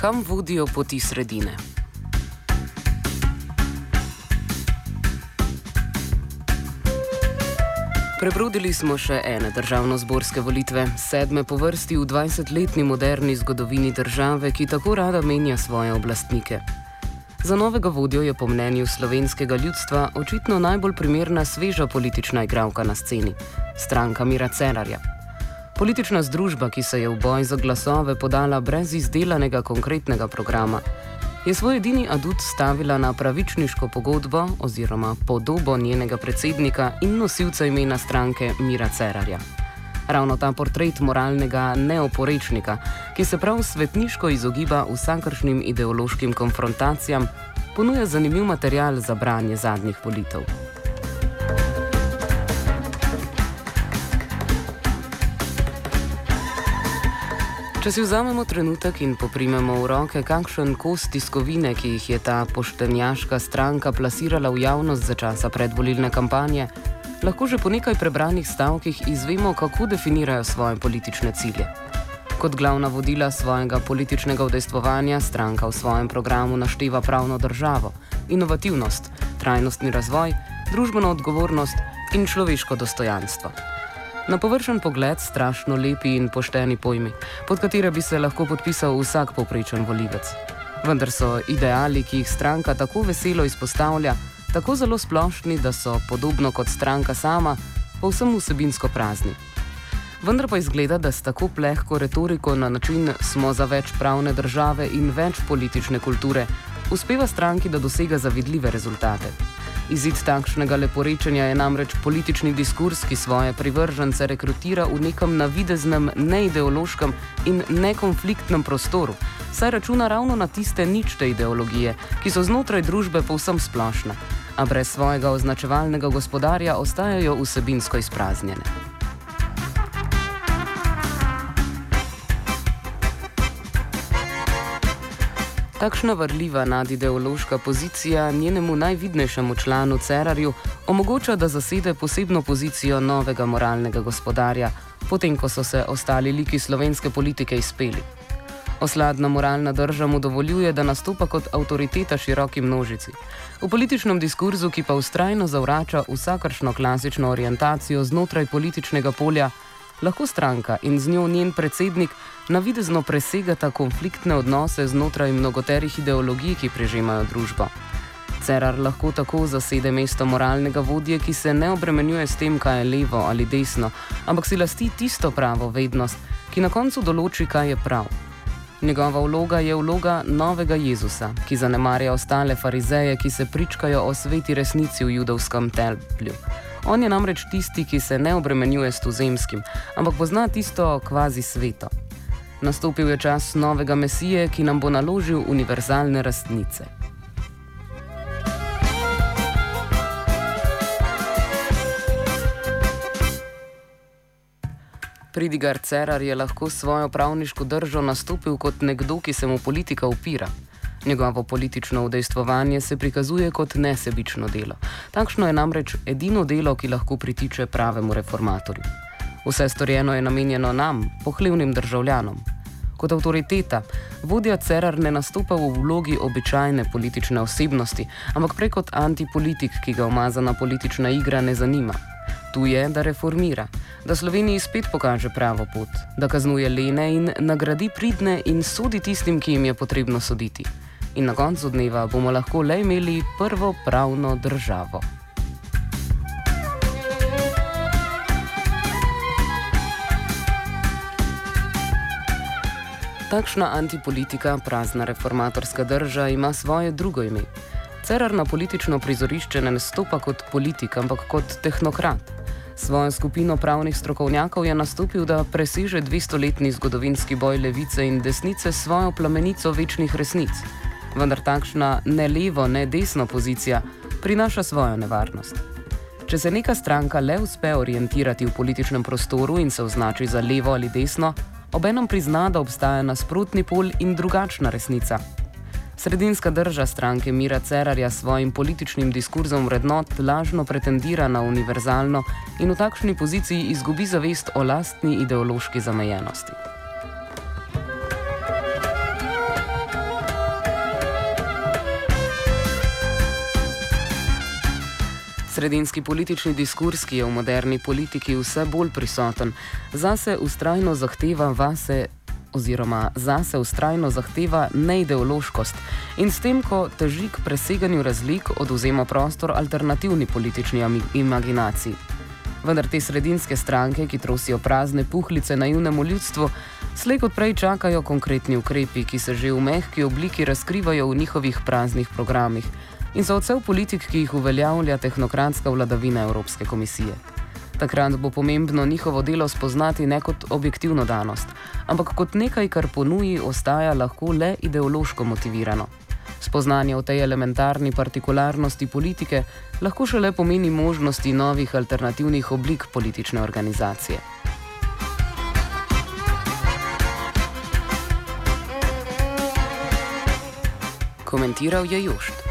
Kam vodijo poti sredine? Prebrodili smo še ene državno-zborske volitve, sedme po vrsti v 20-letni moderni zgodovini države, ki tako rada menja svoje oblastnike. Za novega vodjo je po mnenju slovenskega ljudstva očitno najbolj primerna sveža politična igralka na sceni - stranka Mira Cerarja. Politična združba, ki se je v boj za glasove podala brez izdelanega konkretnega programa, je svoj edini adut stavila na pravičniško pogodbo oziroma podobo njenega predsednika in nosilca imena stranke Mira Cerarja. Ravno ta portret moralnega neoporečnika, ki se prav svetniško izogiba vsakršnim ideološkim konfrontacijam, ponuja zanimiv material za branje zadnjih volitev. Če si vzamemo trenutek in poprimemo v roke, kakšen kos tiskovine, ki jih je ta poštenjaška stranka plasirala v javnost za časa predvolilne kampanje, lahko že po nekaj prebranih stavkih izvemo, kako definirajo svoje politične cilje. Kot glavna vodila svojega političnega udejstvovanja stranka v svojem programu našteva pravno državo, inovativnost, trajnostni razvoj, družbeno odgovornost in človeško dostojanstvo. Na površen pogled strašno lepi in pošteni pojmi, pod katere bi se lahko podpisal vsak povprečen volivec. Vendar so ideali, ki jih stranka tako veselo izpostavlja, tako zelo splošni, da so, podobno kot stranka sama, povsem vsebinsko prazni. Vendar pa izgleda, da s tako plehko retoriko na način smo za več pravne države in več politične kulture, uspeva stranki, da dosega zavidljive rezultate. Izid takšnega leporečenja je namreč politični diskurs, ki svoje privržence rekrutira v nekem navideznem, neideološkem in nekonfliktnem prostoru, saj računa ravno na tiste ničte ideologije, ki so znotraj družbe povsem splošne, a brez svojega označevalnega gospodarja ostajajo vsebinsko izpraznjene. Takšna vrljiva nadideološka pozicija njenemu najvidnejšemu članu Cerarju omogoča, da zasede posebno pozicijo novega moralnega gospodarja, potem ko so se ostali liki slovenske politike izpeli. Osladna moralna drža mu dovoljuje, da nastopa kot avtoriteta široki množici. V političnem diskurzu, ki pa ustrajno zavrača vsakršno klasično orientacijo znotraj političnega polja, lahko stranka in z njo njen predsednik navidezno presegata konfliktne odnose znotraj mnogoterih ideologij, ki prežemajo družbo. Cerar lahko tako zasede mesto moralnega vodje, ki se ne obremenjuje s tem, kaj je levo ali desno, ampak si lasti tisto pravo vednost, ki na koncu določi, kaj je prav. Njegova vloga je vloga novega Jezusa, ki zanemarja ostale farizeje, ki se pričkajo o sveti resnici v judovskem templju. On je namreč tisti, ki se ne obremenjuje s tuzemskim, ampak pozna tisto kvazi sveto. Nastopil je čas novega mesije, ki nam bo naložil univerzalne rastnice. Pridigar Cerar je lahko svojo pravniško držo nastopil kot nekdo, ki se mu politika upira. Njegovo politično udejstvovanje se prikazuje kot nesebično delo. Takšno je namreč edino delo, ki lahko pritiče pravemu reformatorju. Vse storjeno je namenjeno nam, pohlevnim državljanom. Kot avtoriteta, vodja Cerar ne nastopa v vlogi običajne politične osebnosti, ampak prek kot antipolitik, ki ga umazana politična igra ne zanima. Tu je, da reformira, da Sloveniji spet pokaže pravo pot, da kaznuje lene in nagradi pridne in sodi tistim, ki jim je potrebno soditi in na koncu dneva bomo lahko le imeli prvo pravno državo. Takšna antipolitika, prazna reformatorska drža ima svoje drugo ime. Cerar na politično prizorišče ne nastopa kot politik, ampak kot tehnokrat. Svojo skupino pravnih strokovnjakov je nastopil, da preseže 200-letni zgodovinski boj levice in desnice s svojo plamenico večnih resnic vendar takšna ne levo, ne desno pozicija prinaša svojo nevarnost. Če se neka stranka le uspe orientirati v političnem prostoru in se označi za levo ali desno, obenem prizna, da obstaja nasprotni pol in drugačna resnica. Sredinska drža stranke Mira Cerarja s svojim političnim diskurzom vrednot lažno pretendira na univerzalno in v takšni poziciji izgubi zavest o lastni ideološki zamejenosti. Sredinski politični diskurs, ki je v moderni politiki vse bolj prisoten, zase ustrajno zahteva vase. Oziroma, zase ustrajno zahteva neideološkost in s tem, ko teži k preseganju razlik, oduzema prostor alternativni politični imaginaciji. Vendar te sredinske stranke, ki trosijo prazne puhlice naivnemu ljudstvu, slej kot prej čakajo konkretni ukrepi, ki se že v mehki obliki razkrivajo v njihovih praznih programih in so odsev politik, ki jih uveljavlja tehnokratska vladavina Evropske komisije. Takrat bo pomembno njihovo delo spoznati ne kot objektivno danost, ampak kot nekaj, kar ponuji, ostaja lahko le ideološko motivirano. Spoznanje o tej elementarni partikularnosti politike lahko šele pomeni možnosti novih alternativnih oblik politične organizacije. Komentiral je Jušt.